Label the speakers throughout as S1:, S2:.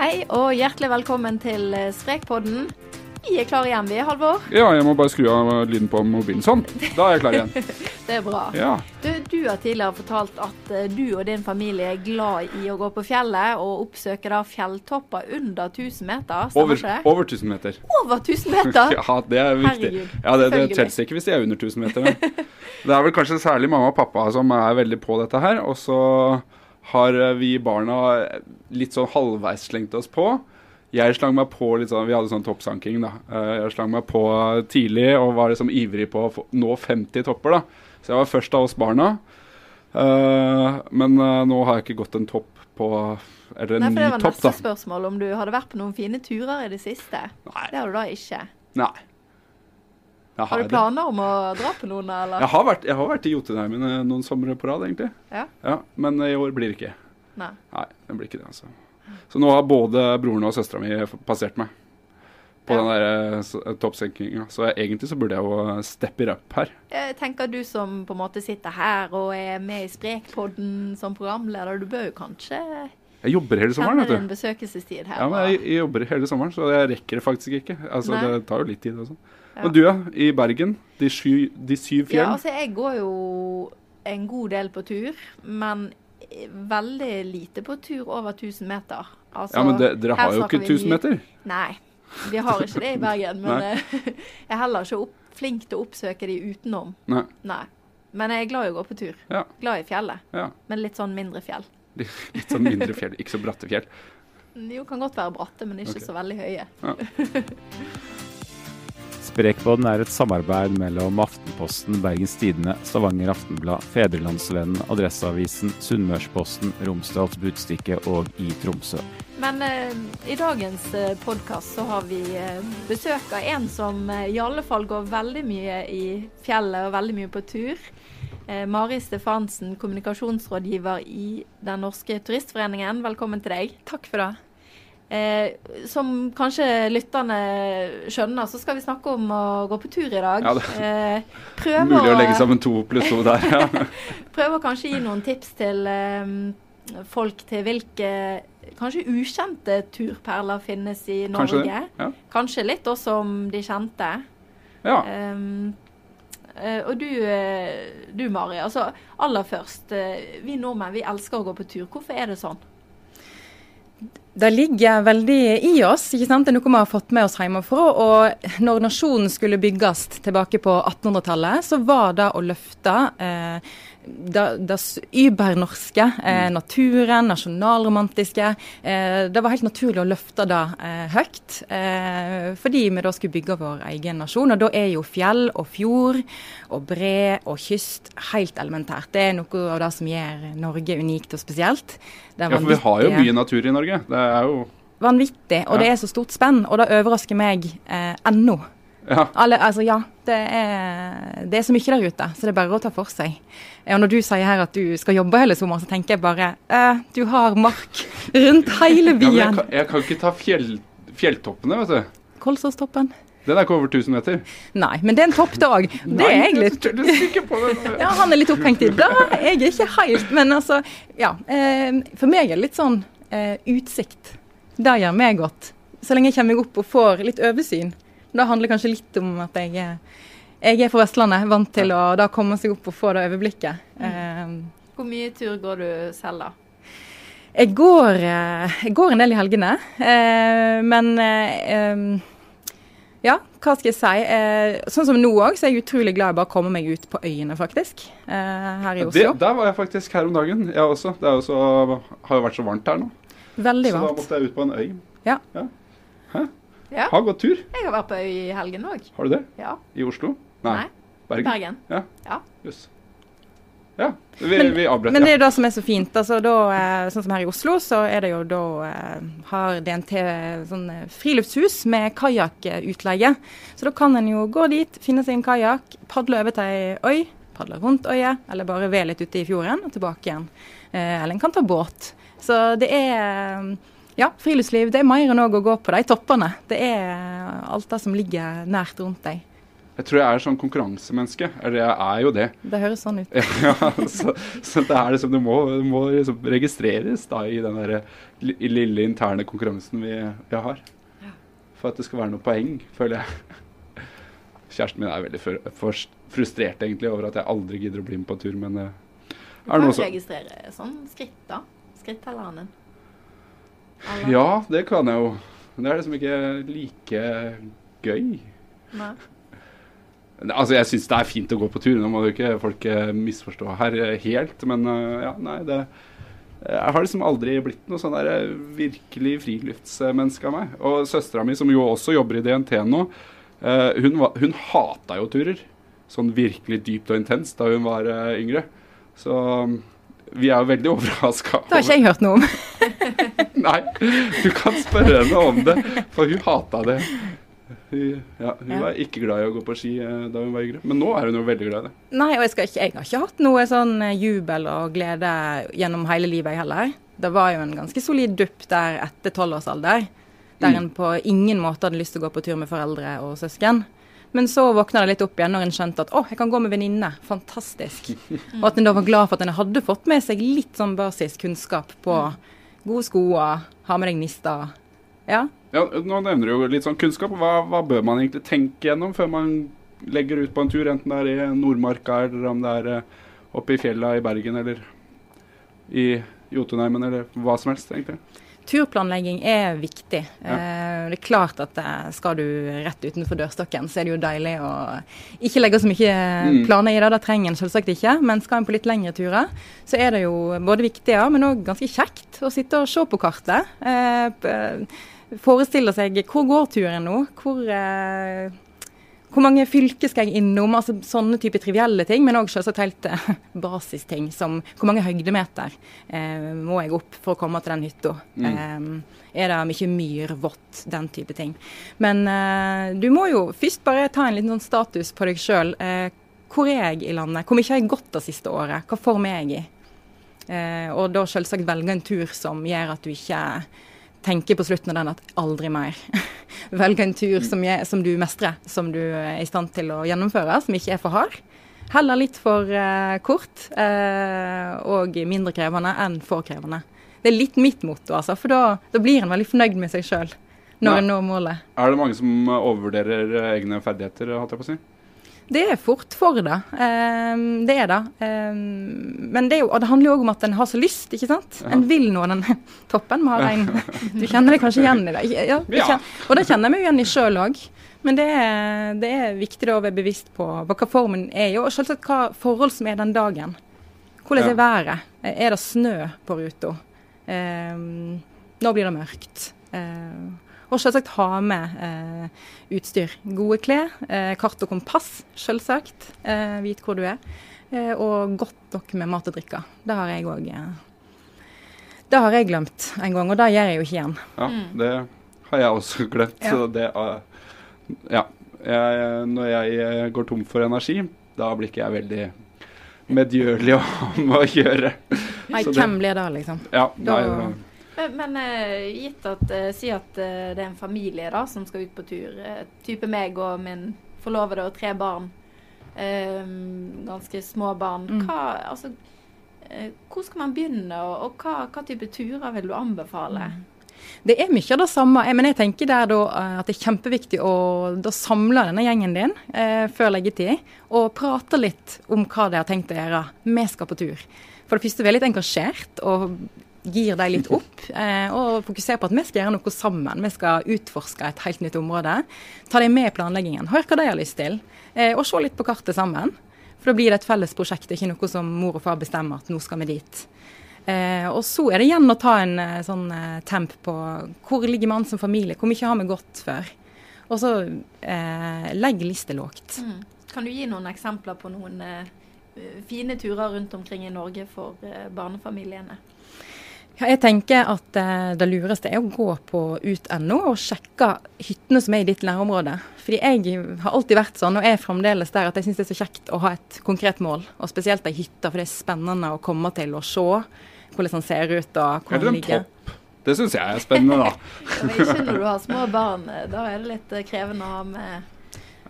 S1: Hei og hjertelig velkommen til eh, Sprekpodden. Vi er klare igjen, vi, Halvor.
S2: Ja, jeg må bare skru av lyden på mobilen. Sånn, da er jeg klar igjen.
S1: Det er bra.
S2: Ja,
S1: Du, du har tidligere fortalt at eh, du og din familie er glad i å gå på fjellet og oppsøke da fjelltopper under 1000 meter. Stemmer
S2: over,
S1: ikke
S2: over 1000 meter.
S1: Over 1000 meter?
S2: Ja, det er viktig.
S1: Herregud,
S2: Ja, det, det teller ikke hvis de er under 1000 meter. Men. Det er vel kanskje særlig mamma og pappa som er veldig på dette her. Og så har eh, vi barna litt sånn halvveis slengt oss på. Jeg slang meg på litt sånn, Vi hadde sånn toppsanking. da. Eh, Jeg slang meg på tidlig og var liksom ivrig på å nå 50 topper. da. Så jeg var først av oss barna. Eh, men nå har jeg ikke gått en topp på Eller en
S1: Nei,
S2: ny
S1: Det var neste spørsmål, om du hadde vært på noen fine turer i det siste.
S2: Nei.
S1: Det har du da ikke.
S2: Nei.
S1: Har
S2: jeg
S1: du
S2: det.
S1: planer om å dra på noen, eller?
S2: Jeg har vært, jeg har vært i Jotunheimen eh, noen somre på rad, egentlig.
S1: Ja.
S2: Men i år blir det ikke.
S1: Nei.
S2: Nei, det blir ikke det, altså. Så nå har både broren og søstera mi passert meg på
S1: Ja.
S2: den der eh, toppsenkinga. Så egentlig så burde jeg jo eh, steppe up her.
S1: Jeg tenker du som på en måte sitter her og er med i Sprekpodden som programleder, du bør jo kanskje
S2: Jeg jobber hele sommeren, vet du.
S1: besøkelsestid her.
S2: Ja, men jeg, jeg jobber hele sommeren, så jeg rekker det faktisk ikke. Altså,
S1: Nei.
S2: Det tar jo litt tid. og
S1: Ja.
S2: Men du, ja. I Bergen. De, sju, de syv
S1: Ja, altså jeg går jo en god del på tur, men veldig lite på tur over 1000 meter. Altså,
S2: Ja, men det, dere har jo ikke
S1: vi
S2: 1000 meter.
S1: Nei, vi har ikke det i Bergen. men eh, jeg er heller ikke opp, flink til å oppsøke de utenom.
S2: Nei.
S1: Nei. Men jeg er glad i å gå på tur.
S2: Ja.
S1: Glad i fjellet,
S2: Ja.
S1: men litt sånn mindre fjell.
S2: Litt, sånn mindre fjell, ikke så bratte fjell.
S1: Jo, kan godt være bratte, men ikke
S2: okay.
S1: så veldig høye.
S3: Sprekpodden er et samarbeid mellom Aftenposten, Bergens Tidende, Stavanger Aftenblad, Fedrelandsvennen, Adresseavisen, Sunnmørsposten, Romsdals Budstikke og i Tromsø.
S1: Men eh, i dagens eh, podkast så har vi eh, besøk av en som eh, i alle fall går veldig mye i fjellet og veldig mye på tur. Eh, Mari Stefansen, kommunikasjonsrådgiver i Den norske turistforeningen. Velkommen til deg.
S4: Takk for det.
S1: Eh, som kanskje lytterne skjønner, så skal vi snakke om å gå på tur i dag.
S2: Ja,
S1: eh, prøve
S2: Mulig å
S1: å-
S2: legge sammen to pluss to der. Ja.
S1: Prøver kanskje gi noen tips til eh, folk til hvilke kanskje ukjente turperler finnes i Norge.
S2: Kanskje det. Ja.
S1: Kanskje litt også om de kjente.
S2: ja.
S1: Um, og du, eh, du Mari, altså aller først. eh, vi nordmenn vi elsker å gå på tur. Hvorfor er det sånn?
S4: Det ligger veldig i oss. ikke sant? Det er noe vi har fått med oss hjemmefra. Og når nasjonen skulle bygges tilbake på 1800-tallet, så var det å løfte eh, det, übernorske, eh, naturen, nasjonalromantiske. Eh, det var helt naturlig å løfte det eh, høyt, eh, fordi vi da skulle bygge vår egen nasjon. Og da er jo fjell og fjord og bre og kyst helt elementært. Det er noe av det som gjør Norge unikt og spesielt.
S2: Ja, for vi har jo mye natur i Norge. Det er jo
S4: vanvittig, og
S2: Ja.
S4: det er så stort spenn. Og det overrasker meg eh, ennå.
S2: Ja.
S4: Alle, altså, ja, det er, det er så mye der ute, så det er bare å ta for seg. Og når du sier her at du skal jobbe hele sommeren, så tenker jeg bare eh, Du har mark rundt hele
S2: ja men jeg,
S4: byen.
S2: kan, jeg kan ikke ta fjell, fjelltoppene, vet du.
S4: Kolsåstoppen?
S2: Den er ikke over 1000 meter.
S4: Nei, men det er en topp, det er jeg litt
S2: Du på?
S4: Ja, han er litt opphengt i det. Jeg er ikke helt, men altså Ja. Eh, for meg er det litt sånn eh, utsikt. Det gjør meg godt. Så lenge jeg kommer meg opp og får litt oversyn. Det handler kanskje litt om at jeg er, jeg er fra Vestlandet, vant til å da komme seg opp og få det overblikket. Eh,
S1: Hvor mye tur går du selv, da?
S4: jeg, går, eh, jeg går en del i helgene, Uh, men uh, ja, hva skal jeg si. Eh, sånn som nå òg, så er jeg utrolig glad i bare å komme meg ut på øyene, faktisk. Eh, her i
S2: Det,
S4: Oslo.
S2: der var jeg faktisk her om dagen. Jeg også. Det er jo så, har jo vært så varmt her nå.
S4: Veldig
S2: Så da måtte jeg ut på en øy.
S4: Ja.
S1: Ja,
S2: Ha gått tur.
S1: jeg har vært på øy i helgen òg.
S2: Har du det?
S1: Ja.
S2: I Oslo?
S1: Nei.
S2: Bergen?
S1: Bergen.
S2: Ja.
S1: Ja.
S2: Yes. Ja. Vi,
S4: Men-
S2: vi avbrøt,
S4: Men det er jo det som er så fint. altså da, eh, Sånn som her i Oslo, så er det jo da eh, har DNT sånn eh, friluftshus med kajakkutleie. Så da kan en jo gå dit, finne seg en kajakk, padle over til ei øy, padle rundt øya, eller bare ved litt ute i fjorden og tilbake igjen. Eh, Eller en kan ta båt. Så det er ja, friluftsliv det er mer enn å gå på de toppene. Det er alt det som ligger nært rundt deg.
S2: Jeg tror jeg er sånn konkurransemenneske. Eller jeg er jo det.
S4: Det høres sånn ut.
S2: Ja, så, så det er liksom, det må, det må liksom registreres da i den der li- lille interne konkurransen vi, vi har. For at det skal være noe poeng, føler jeg. Kjæresten min er veldig for, for frustrert egentlig over at jeg aldri gidder å bli med på tur, men det
S1: Du
S2: er
S1: kan
S2: noe
S1: sånn?
S2: Du kan
S1: registrere sånn skritt, da. Skrittelleren din. Eller?
S2: Ja, det kan jeg jo. Men det er liksom ikke like gøy.
S1: Nei.
S2: Altså, Jeg syns det er fint å gå på tur. Nå må jo ikke folk eh, misforstå her eh, helt. Men eh, ja, nei, det Jeg har liksom aldri blitt noe sånn der virkelig friluftsmenneske av meg. Og søstera mi, som jo også jobber i DNT nå, hun, var, hun hata jo turer. Sånn virkelig dypt og intenst da hun var yngre. Så vi er jo veldig overraska.
S4: Det har ikke jeg hørt noe om.
S2: Nei, du kan spørre henne om det, for hun hata det. Hun, ja, hun
S4: Ja.
S2: var ikke glad i å gå på ski eh, da hun var yngre, men nå er hun jo veldig glad i det.
S4: Nei, og jeg, skal ikke, jeg har ikke hatt noe sånn eh, jubel og glede gjennom hele livet, jeg heller. Det var jo en ganske solid dupp der etter tolvårsalder, der
S2: Mm.
S4: en på ingen måte hadde lyst til å gå på tur med foreldre og søsken. Men så våkna det litt opp igjen når en skjønte at å, jeg kan gå med venninne. Fantastisk. Og at en da var glad for at en hadde fått med seg litt sånn basiskunnskap på gode sko ha med deg nister. Ja.
S2: Ja, nå nevner du jo litt sånn kunnskap. Hva, hva bør man egentlig tenke gjennom før man legger ut på en tur, enten det er i Nordmarka eller om det er eh, oppe i fjella i Bergen eller i Jotunheimen eller hva som helst, egentlig.
S4: Turplanlegging er viktig. Ja. det er klart at eh, skal du rett utenfor dørstokken, så er det jo deilig å ikke legge så mye
S2: Mm.
S4: planer i det. Det trenger en selvsagt ikke. Men skal en på litt lengre turer, så er det jo både viktig, ja, men òg ganske kjekt å sitte og se på kartet. Eh, forestille seg hvor går turen nå? Hvor eh, hvor mange fylker skal jeg innom? altså Sånne type trivielle ting, men òg selvsagt helt eh, basisting som hvor mange høydemeter eh, må jeg opp for å komme til den hytta? Eh, er det mye myr, vått, den type ting. Men eh, du må jo først bare ta en liten sånn status på deg sjøl. Eh, hvor er jeg i landet? Hvor mye har jeg gått det siste året? Hva form er jeg i? Eh, og da selvsagt velge en tur som gjør at du ikke tenker på slutten av den at aldri mer. Velg en tur som, jeg, som du mestrer, som du er i stand til å gjennomføre, som ikke er for hard. Heller litt for eh, kort eh, og mindre krevende enn for krevende. Det er litt mitt motto, altså, for da, da blir en veldig fornøyd med seg sjøl når en når målet.
S2: Er det mange som overvurderer egne ferdigheter, holdt jeg på å si?
S4: Det er fort for det. Um, det er det. Um, men det, jo, det handler jo òg om at en har så lyst, ikke sant. En vil nå den toppen. Vi har en, du kjenner deg kanskje igjen i det? Ja, det
S2: Ja.
S4: kjen- og det kjenner vi jo igjen i sjøl òg. Men det er, det er viktig å være bevisst på, på hva formen er og selvsagt hva forhold som er den dagen. Hvordan
S2: Ja.
S4: er været? Er det snø på ruta? Um, nå blir det mørkt. Ehm, og selvsagt ha med eh, utstyr. Gode klær, eh, kart og kompass, selvsagt. Eh, vit hvor du er. Eh, og godt nok med mat og drikke. Det har jeg òg eh, Det har jeg glemt en gang, og det gjør jeg jo ikke igjen.
S2: Ja,
S1: Mm.
S2: det har jeg også glemt.
S4: Ja.
S2: Det, ja. Jeg, når jeg eh, går tom for energi, da blir ikke jeg veldig medgjørlig å ha med å gjøre.
S4: Nei, hvem blir det, liksom?
S2: Ja,
S4: Da-
S1: Men, men eh, gitt at eh, Si at eh, det er en familie da som skal ut på tur. type meg og min forlovede og tre barn. ganske små barn.
S4: Mm.
S1: Hva, altså, hvor skal man begynne, og, hva, hva type turer vil du anbefale?
S4: Det er mye av det samme, men jeg tenker der at det er kjempeviktig å samle denne gjengen din eh, før leggetid, og prate litt om hva de har tenkt å gjøre. Vi skal på tur. For det første, vi er litt engasjert og gir de litt opp, eh, og fokuserer på at vi skal gjøre noe sammen. Vi skal utforske et helt nytt område. Ta dem med i planleggingen. Hør hva de har lyst til, eh, og se litt på kartet sammen. For da blir det et felles prosjekt, ikke noe som mor og far bestemmer at nå skal vi dit. Eh, og så er det igjen å ta en eh, sånn eh, temp på hvor ligger man som familie, hvor mye har vi gått før. Og så eh, legg lista lågt.
S1: Mm. Kan du gi noen eksempler på noen eh, fine turer rundt omkring i Norge for barnefamiliene?
S4: Ja, jeg tenker at eh, det lureste er å gå på ut.no og sjekke hyttene som er i ditt nærområde. Fordi jeg har alltid vært sånn, og er fremdeles der, at jeg syns det er så kjekt å ha et konkret mål. Og spesielt ei hytte, for det er spennende å komme til og se hvordan den ser ut og hvor den
S2: en
S4: ligger.
S2: topp. Det syns jeg er spennende, da.
S1: Ja, men ikke når du har små barn. eh, Da er det litt eh, krevende å ha med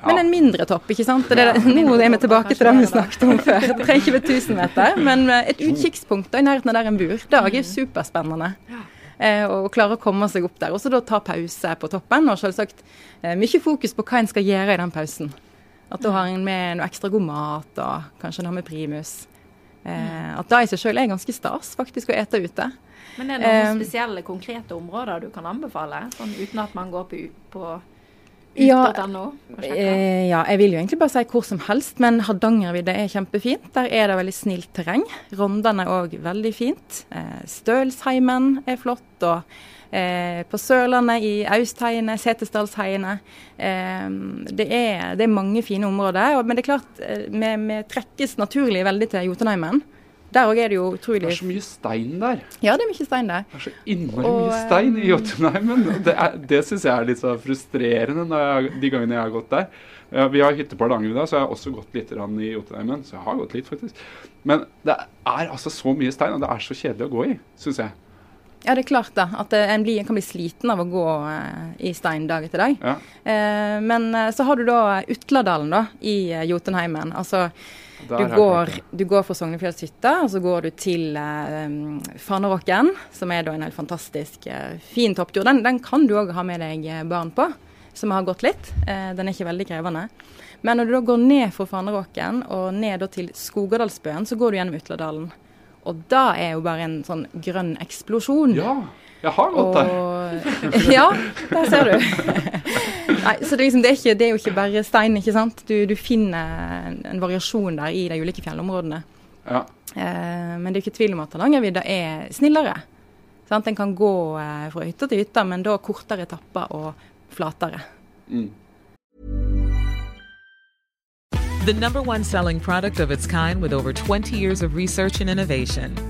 S4: Men en mindre topp, ikke sant. Det er, nå er vi tilbake til det vi snakket om før. Det trenger ikke være 1000 meter, men et utkikkspunkt i nærheten av der en bor, det er superspennende. Eh, og klare å komme seg opp der. Og så da ta pause på toppen, og selvsagt eh, mye fokus på hva en skal gjøre i den pausen. At da har en med noe ekstra god mat, og kanskje en har med primus. Eh, at det i seg selv er ganske stas, faktisk, å ete ute.
S1: Men er det noen
S4: Eh,
S1: spesielle, konkrete områder du kan anbefale? Sånn uten at man går på, på
S4: Ja,
S1: .no.
S4: Eh, ja, jeg vil jo egentlig bare si hvor som helst, men Hardangervidda er kjempefint. Der er det veldig snilt terreng. Rondane er òg veldig fint. Eh, Stølsheimen er flott. og eh, på Sørlandet, i Austheiene, Setesdalsheiene. Eh, det, er, det er mange fine områder. Og, men det er klart, eh, vi, vi trekkes naturlig veldig til Jotunheimen. Der òg er det jo utrolig Det
S2: er så mye stein der.
S4: Ja, det er mye stein der.
S2: Det er så innmari
S4: Og,
S2: mye stein i Jotunheimen. Det, er- det syns jeg er litt så frustrerende jeg, de gangene jeg har gått der. Vi har hytte på Hardangervidda, så jeg har også gått litt i Jotunheimen. Så jeg har gått litt, faktisk. Men det er altså så mye stein, og det er så kjedelig å gå i, syns jeg.
S4: Ja, det er klart da, at eh, en, blir, en kan bli sliten av å gå eh, i stein dag etter dag.
S2: Ja.
S4: Eh, men så har du da Utladalen da, i Jotunheimen. Altså, du går, du går fra Sognefjellshytta, og så går du til eh, um, som er da en helt fantastisk eh, fin topptur. Den, den kan du òg ha med deg eh, barn på, som har gått litt. Eh, den er ikke veldig krevende. Men når du da går ned fra Faneråken og ned da til Skogadalsbøen, så går du gjennom Utladalen. Og da er jo bare en sånn grønn eksplosjon.
S2: Ja, jeg har gått der.
S4: Og, ja, der ser du. Nei, så det, liksom, det, er ikke, det er jo ikke bare stein, ikke sant. Du, du finner en, en variasjon der i de ulike fjellområdene.
S2: Ja.
S4: Eh, men det er ikke tvil om at Hardangervidda er snillere. Sant? En kan gå eh, fra hytte til hytte, men da kortere etapper og flatere.
S2: Mm.
S5: The number one selling product of its kind with over 20 years of research and innovation.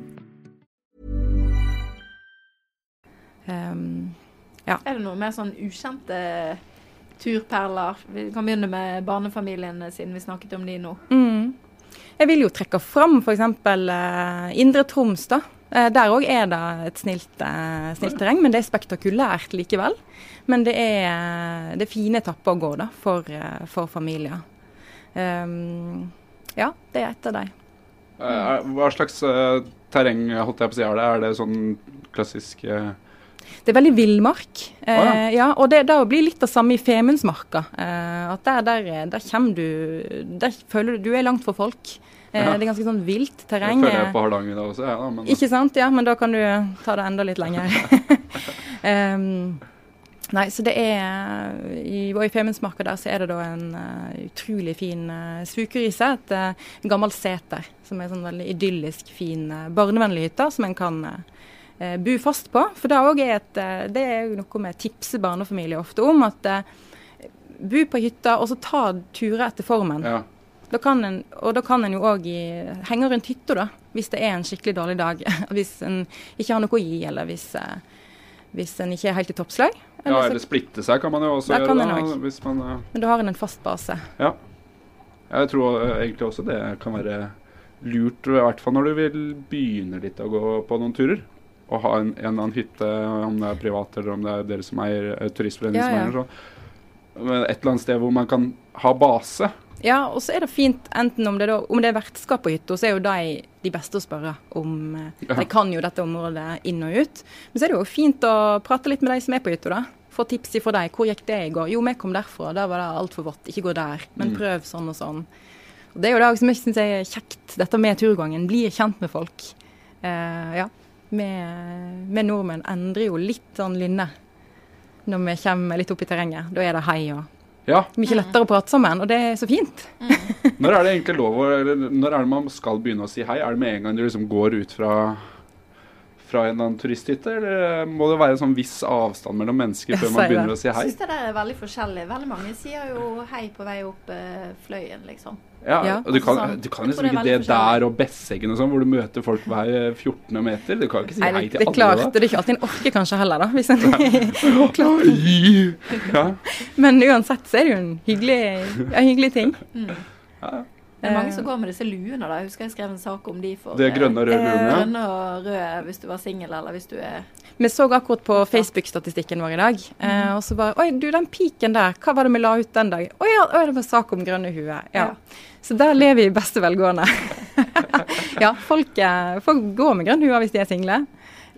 S4: Um,
S1: Er det noe mer sånn ukjente turperler? Vi kan begynne med barnefamiliene, siden vi snakket om de nå.
S4: mm. Jeg vil jo trekke fram f.eks. Uh, Indre Troms. da. Uh, der òg er det et snilt, uh, snilt terreng, men det er spektakulært likevel. Men det er, det er fine etapper å gå da, for, eh, for familier. Um, ja, det er et av dem.
S2: Eh, Hva slags eh, terreng holdt jeg på å si, er det? Er det sånn klassisk eh,
S4: Det er veldig villmark. Eh,
S2: ja.
S4: ja, og det det blir litt det samme i Femundsmarka. Eh, at der, der, der kommer du Der føler du du er langt for folk. Eh,
S2: Ja.
S4: Det er ganske sånn vilt terreng.
S2: Det føler jeg på Hardanger da også, ja, da, men
S4: Ikke sant? Ja, men da kan du ta det enda litt lenger. um, nei, så det er i, Og i Femundsmarka der så er det da en uh, utrolig fin uh, svukerise. Et uh, gammelt seter som er sånn veldig idyllisk, fin, uh, barnevennlig hytte som en kan eh, bo fast på. For det, er et, eh, det er jo noe vi tipser barnefamilier ofte om. At uh, bo på hytta og så ta turer etter formen.
S2: ja.
S4: Da kan en, og da kan en jo òg henge rundt hytta, da, hvis det er en skikkelig dårlig dag. Hvis en ikke har noe å gi, eller hvis, eh, hvis en ikke er helt i toppslag.
S2: ja,
S4: Eller så-
S2: eller splitte seg kan man jo også gjøre. da,
S4: også.
S2: hvis man, ja.
S4: Men da har en en fast base.
S2: ja. Jeg tror eh, egentlig også det kan være lurt, i hvert fall når du vil begynne litt å gå på noen turer. Å ha en, en eller annen hytte, om det er privat eller om det er dere som eier turistforeningen
S4: Ja,
S2: Et eller annet sted hvor man kan ha base.
S4: Ja, og så er det fint enten om det, da, om det er vertskap på hytta, så er jo de de beste å spørre om. eh, De kan jo dette området inn og ut. Men så er det jo fint å prate litt med de som er på hytta, da. Få tips ifra deg. Hvor gikk det i går? Jo, vi kom derfra. Der var det altfor vått. Ikke gå der, men
S2: Mm.
S4: prøv sånn og sånn. Og Det er jo det som jeg syns er kjekt, dette med turgangen. Blir kjent med folk. Uh, ja. Vi, med nordmenn endrer jo litt sånn lynne når vi kommer litt opp i terrenget. Da er det hei og
S2: Ja,
S4: mye lettere å prate sammen, og det er så fint.
S2: Når er det egentlig lov å eller Når er det man skal begynne å si hei? Er det med en gang du liksom går ut fra fra en eller annen turisthytte, eller må det være en sånn viss avstand mellom mennesker før man begynner
S4: det.
S2: å si hei?
S1: Jeg syns det er veldig forskjellig. Veldig mange sier jo hei på vei opp eh, fløyen, liksom.
S2: Ja,
S4: Ja.
S2: og du kan,
S1: Sånn.
S2: du kan liksom ikke det der og Besseggen og sånn, hvor du møter folk hver 14. meter. Du kan ikke si
S4: Nei,
S2: hei
S4: det,
S2: alle.
S4: det er klart,
S2: da.
S4: det er ikke alltid en orker kanskje heller, da. Hvis en!
S2: Ja,
S4: men uansett så er det jo en hyggelig, ja, hyggelig ting.
S1: Det er mange
S4: Eh.
S1: som går med disse luene. da. Jeg husker jeg skrev en sak om de for
S2: Det er grønne og røde
S1: eh,
S2: luene, ja.
S1: Grønne og røde hvis du var singel, eller hvis du er
S4: Vi så akkurat på Facebook-statistikken vår i dag, eh, og så bare Oi, du, den piken der, hva var det vi la ut den dag? Å ja, det var sak om grønne huer. Ja.
S1: Ja.
S4: Så der lever vi i beste velgående. ja, folk, eh, folk går med grønn hue hvis de er single.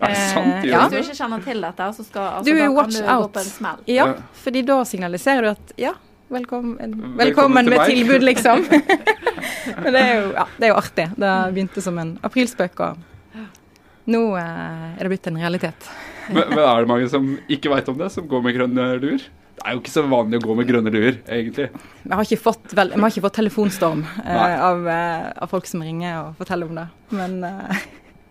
S2: Er sant?
S4: Eh, ja.
S1: Hvis du ikke kjenner til dette, så skal altså,
S4: Du,
S1: da kan
S4: watch
S1: du gå på en smell.
S4: Ja,
S2: Ja.
S4: fordi da signaliserer du at ja, velkommen,
S2: Velkommen
S4: velkommen
S2: til
S4: med tilbud, liksom. Men det er, jo, ja, det er jo artig. Det begynte som en aprilspøk, og nå eh, er det blitt en realitet.
S2: Men, men er det mange som ikke veit om det, som går med grønne luer? Det er jo ikke så vanlig å gå med grønne luer, egentlig.
S4: Vi har ikke fått, vel, vi har ikke fått telefonstorm eh, av, eh, av folk som ringer og forteller om det. Men, eh,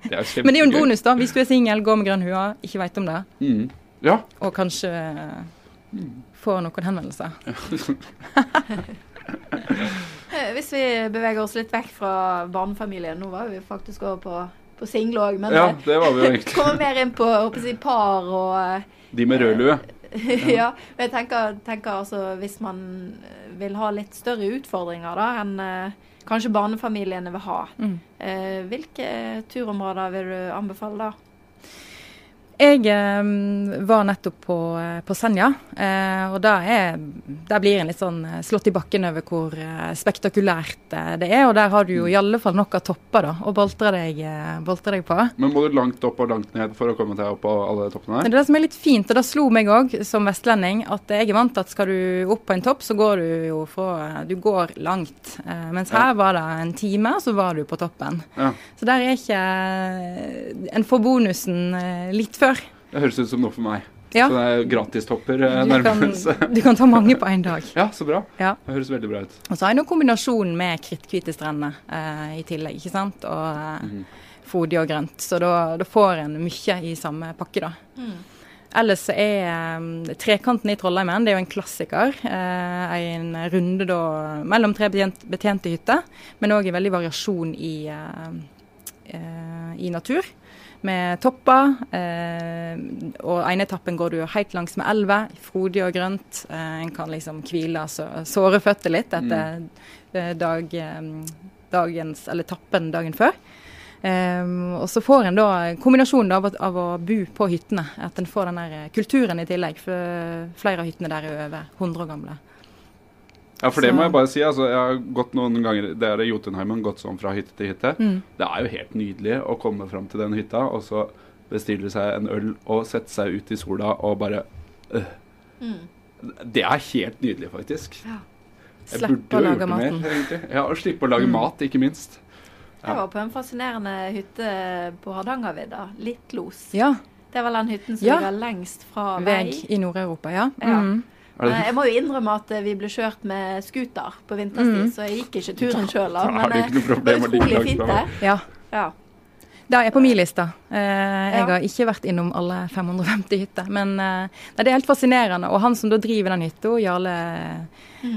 S2: Det er
S4: men det er jo en bonus, da. Hvis du er singel, går med grønn hue, ikke veit om det,
S2: Mm. Ja.
S4: og kanskje eh, får noen henvendelser.
S1: Eh, Hvis vi beveger oss litt vekk fra barnefamilien Nå var vi faktisk over på, på single òg, men
S2: ja,
S1: eh,
S2: det var vi jo egentlig.
S1: kommer mer inn på jeg par og eh,
S2: De med rød lue.
S1: ja. Men jeg tenker, tenker altså hvis man eh, vil ha litt større utfordringer da enn kanskje barnefamiliene vil ha,
S4: Mm.
S1: eh, hvilke turområder vil du anbefale da?
S4: Jeg eh, var nettopp på, eh, på Senja, eh, og der, er, der blir en litt sånn eh, slått i bakken over hvor eh, spektakulært det er. Og der har du jo i alle fall nok av topper da, å boltre deg, boltre deg på.
S2: Men må du langt opp og langt ned for å komme deg opp på alle toppene der?
S4: det er det som er litt fint, og det slo meg òg som vestlending, at jeg er vant til at skal du opp på en topp, så går du jo fra Du går langt. Eh, mens
S2: Ja.
S4: her var det en time, så var du på toppen.
S2: Ja.
S4: Så der er ikke En får bonusen litt før.
S2: Det høres ut som noe for meg.
S4: Ja.
S2: Så det er gratistopper eh,
S4: kan,
S2: nærmest.
S4: du kan ta mange på én dag.
S2: Ja, så bra.
S4: Ja.
S2: Det høres veldig bra ut.
S4: Og så har jeg noen kombinasjon med kritthvite strender eh, i tillegg, ikke sant. Og eh,
S2: mm.
S4: fodig og grønt. Så da, da får en mye i samme pakke, da. Ellers er eh, Trekanten i Trollheimen det er jo en klassiker. Eh, en runde da mellom tre betjent, betjente hytter, men òg en veldig variasjon i, eh, eh, i natur. Med topper. Eh, og ene etappen går du helt langs med elva, frodig og grønt. Eh, en kan liksom hvile så, såre føtter litt etter mm. dag, eh, dagens, eller etappen dagen før. Um, og så får en da kombinasjonen av, av å bo på hyttene. At en får den der kulturen i tillegg. For flere av hyttene der er over 100 år gamle.
S2: Ja, for det må jeg bare si. Altså, jeg har gått noen ganger Det er Jotunheimen, gått sånn fra hytte til hytte.
S4: Mm.
S2: Det er jo helt nydelig å komme fram til den hytta, og så bestille seg en øl og sette seg ut i sola og bare øh. Det er helt nydelig, faktisk. Ja.
S4: Slippe å lage maten.
S2: mer. Ja, og slippe å lage
S4: Mm.
S2: mat, ikke minst.
S1: Jeg var på en fascinerende hytte på Hardangervidda. Littlos.
S4: Ja.
S1: Det er vel den hytten som
S4: Ja.
S1: ligger lengst fra vei.
S4: Veg i Nord-Europa, ja.
S1: Ja.
S4: Mm.
S2: Er det,
S1: Eh, Jeg må jo innrømme at eh, vi ble kjørt med scooter på vinterstid,
S4: Mm.
S1: så jeg gikk ikke turen sjøl.
S2: Er
S1: Men
S2: det
S1: eh,
S2: å ligge
S1: utrolig fint, det.
S4: ja.
S1: Ja.
S4: Det er på min liste. Eh, jeg har ikke vært innom alle 550 hytter. Men eh, det er helt fascinerende. Og han som da driver den hytta, Jarle,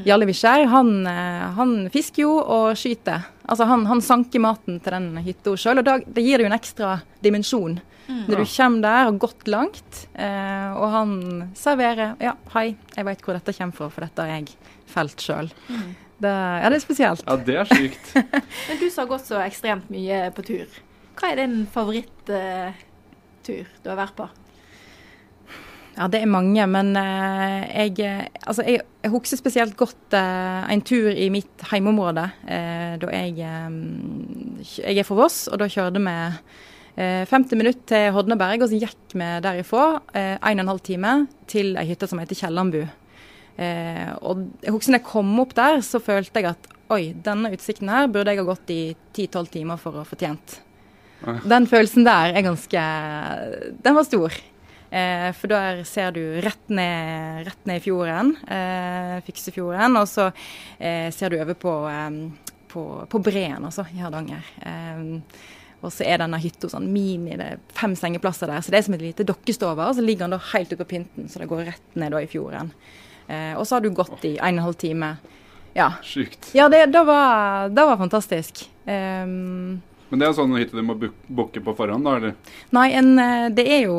S4: Jarle Viskjær, han, eh, han fisker jo og skyter. Altså han, han sanker maten til den hytta sjøl, og da, det gir det jo en ekstra dimensjon. Når du kommer der og gått langt, eh, og han serverer Ja, hei, jeg veit hvor dette kommer fra, for dette har jeg felt sjøl. Det, ja, det er spesielt.
S2: ja, det er sykt.
S1: Men du som har gått så ekstremt mye på tur. Hva er din favoritttur du har vært på?
S4: Ja, det er mange, men eh, jeg, eh, altså jeg, jeg husker spesielt godt eh, en tur i mitt heimområde. eh, da jeg, eh, jeg er fra Voss, og da kjørte vi eh, 50 minutter til Hodneberg, og så gikk vi derifra eh, en og en halv time til ei hytte som heter Kiellandbu. Eh, og jeg husker når jeg kom opp der, så følte jeg at oi, denne utsikten her burde jeg ha gått i 10-12 timer for å fortjent. Den følelsen der er ganske Den var stor. Eh, for der ser du rett ned, rett ned i fjorden, eh, Fiksefjorden, og så eh, ser du over på, på, på Breen, altså, i Hardanger. Og så er denne hytta sånn mini, det er fem sengeplasser der, så det er som et lite dokkestove. Og så ligger den da helt ute på pynten, så det går rett ned da i fjorden. Eh, og så har du gått i en og en halv time. Ja,
S2: Sykt.
S4: ja det, det, var, det var fantastisk. Um,
S2: Men det er sånn hytte du må book- booke på forhånd, da? eller?
S4: Nei, en, eh, det er jo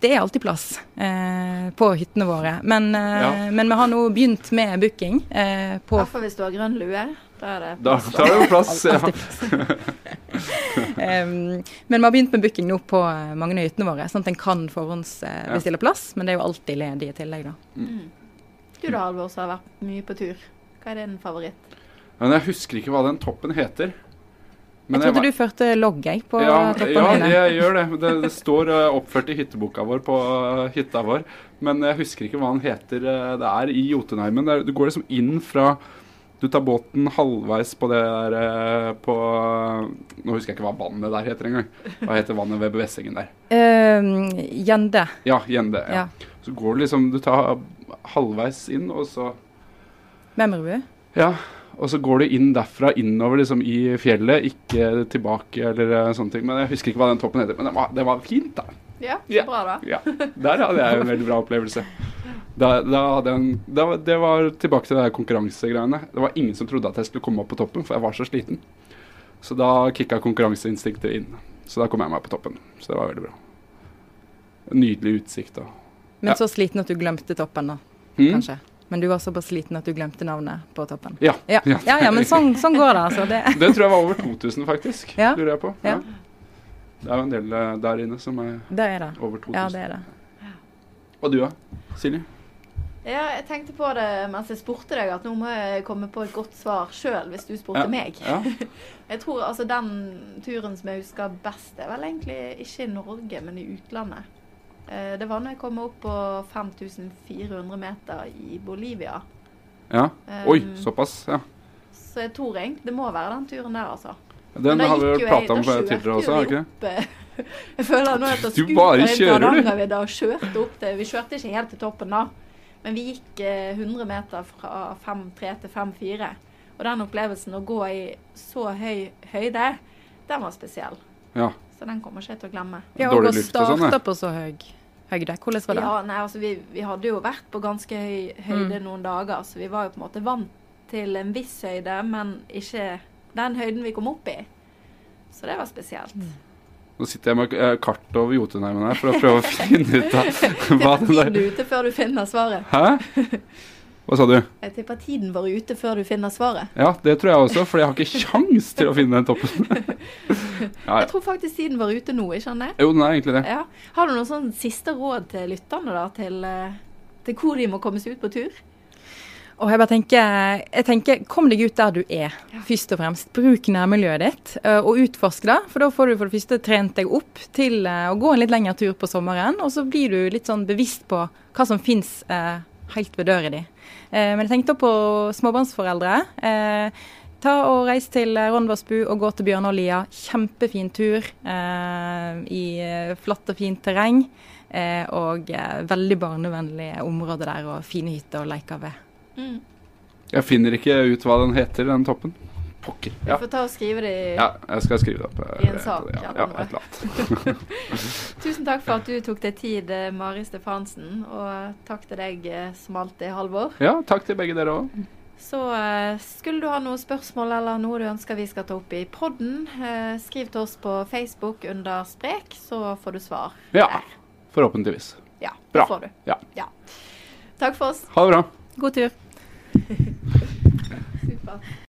S4: Det er alltid plass eh, på hyttene våre. Men, eh,
S2: Ja.
S4: men vi har nå begynt med booking eh, på
S1: hvert hvis du har grønn lue. Da er det
S2: Da tar det jo plass. Ja.
S4: Plass. Em, men vi har begynt med booking nå på eh, mange av hyttene våre, sånn at en kan forhåndsbestille plass. Men det er jo alltid ledig i tillegg, da.
S1: Du da, Alvor, som har vært mye på tur. Hva er din favoritt?
S2: Men jeg husker ikke hva den toppen heter.
S4: Jeg trodde du førte logg, på
S2: ja,
S4: toppen.
S2: ja,
S4: dine.
S2: jeg gjør det. Det, det står eh, oppført i hytteboka vår på eh, hytta vår. Men jeg husker ikke hva den heter. eh, Det er i Jotunheimen. Er, du går liksom inn fra Du tar båten halvveis på det der på Nå husker jeg ikke hva vannet der heter engang. Hva heter vannet ved Bevessengen der?
S4: Uh, Gjende.
S2: Ja, Gjende. Ja.
S4: Ja.
S2: Så går du liksom Du tar halvveis inn, og så
S4: Memrebu?
S2: Ja, og så går du inn derfra innover liksom i fjellet, ikke tilbake eller eh, sånne ting. Men jeg husker ikke hva den toppen heter. Men det var, det var fint, da.
S1: Ja, så
S2: Ja.
S1: bra, da.
S2: Ja, Der hadde jeg en veldig bra opplevelse. Da, da hadde jeg en, da, det var tilbake til det konkurransegreiene. Det var ingen som trodde at jeg skulle komme opp på toppen, for jeg var så sliten. Så da kicka konkurranseinstinktet inn. Så da kom jeg meg på toppen. Så det var veldig bra. Nydelig utsikt. Da.
S4: Men
S2: Ja.
S4: så sliten at du glemte toppen, da,
S2: Mm.
S4: Men du var såpass sliten at du glemte navnet på toppen.
S2: Ja.
S4: Ja, ja, ja men sånn, sånn går det, altså. Det.
S2: Det tror jeg var over 2000, faktisk.
S4: Ja.
S2: Lurer jeg på.
S4: Ja.
S2: Det er jo en del eh, der inne som er
S4: det er det.
S2: over 2000.
S4: Ja, det er det.
S2: Og du da, Silje?
S1: Ja, jeg tenkte på det mens jeg spurte deg, at nå må jeg komme på et godt svar sjøl, hvis du spurte
S2: Ja.
S1: meg.
S2: Ja.
S1: Jeg tror altså den turen som jeg husker best, er vel egentlig ikke i Norge, men i utlandet. Eh, Det var når jeg kom opp på 5400 meter i Bolivia.
S2: ja. Oi,
S1: Um,
S2: såpass. Ja.
S1: Så jeg tror egentlig det må være den turen der, altså.
S2: Den
S1: da
S2: har vi
S1: jeg-
S2: prata om
S1: da
S2: tidligere også, har vi
S1: vi
S2: ikke det?
S1: eh, Jeg føler nå at
S2: Du bare kjører, du.
S1: Hardangervidda og kjørte opp til Vi kjørte ikke helt til toppen da, men vi gikk eh, 100 meter fra 5-3 til 5-4. Og den opplevelsen å gå i så høy høyde, den var spesiell.
S2: Ja.
S1: Så den kommer ikke jeg til å glemme.
S4: Ja, og å
S2: sånn,
S4: starte på så høy høyde. Hvordan var det?
S1: Ja, nei, altså vi, vi hadde jo vært på ganske høy høyde
S4: Mm.
S1: noen dager, så vi var jo på en måte vant til en viss høyde, men ikke den høyden vi kom opp i. Så det var spesielt.
S2: Nå sitter jeg med kartet kart over Jotunheimen her for å prøve å finne ut av hva det
S1: er.
S2: der
S1: ute før du finner svaret.
S2: Hæ? Hva sa du?
S1: Jeg tipper tiden var ute før du finner svaret.
S2: Ja, det tror jeg også, for jeg har ikke kjangs til å finne den toppen. Ja, ja.
S1: Jeg tror faktisk tiden var ute nå, ikke sant?
S2: Jo, den er egentlig det.
S1: Ja. Har du noen sånn siste råd til lytterne, da? Til, eh, til hvor de må komme seg ut på tur?
S4: Og jeg bare tenker, jeg tenker, kom deg ut der du er, først og fremst. Bruk nærmiljøet ditt, eh, og utforsk det. For da får du for det første trent deg opp til eh, å gå en litt lengre tur på sommeren. Og så blir du litt sånn bevisst på hva som fins eh, helt ved døra di. Eh, men jeg tenkte på småbarnsforeldre. Eh, ta og Reis til Rondvassbu og gå til Bjørnålia. Kjempefin tur eh, i flatt og fint terreng. og veldig barnevennlig område der, og fine hytter å leke ved.
S2: Mm. Jeg finner ikke ut hva den heter, den toppen. Pokker.
S1: Ja. Du får ta og skrive det
S2: i Ja, jeg skal skrive det opp.
S1: I en sak.
S2: Ja, ja, et eller annet.
S1: Tusen takk for at du tok deg tid, eh, Mari Stefansen. Og takk til deg eh, som alltid, Halvor.
S2: Ja, takk til begge dere òg.
S1: Så skulle du ha noen spørsmål eller noe du ønsker vi skal ta opp i podden, skriv til oss på Facebook under Sprek, så får du svar.
S2: Ja, der. forhåpentligvis.
S1: Ja, det
S2: bra.
S1: får du.
S2: Ja.
S1: ja. Takk for oss.
S2: Ha det bra.
S1: God tur. Super.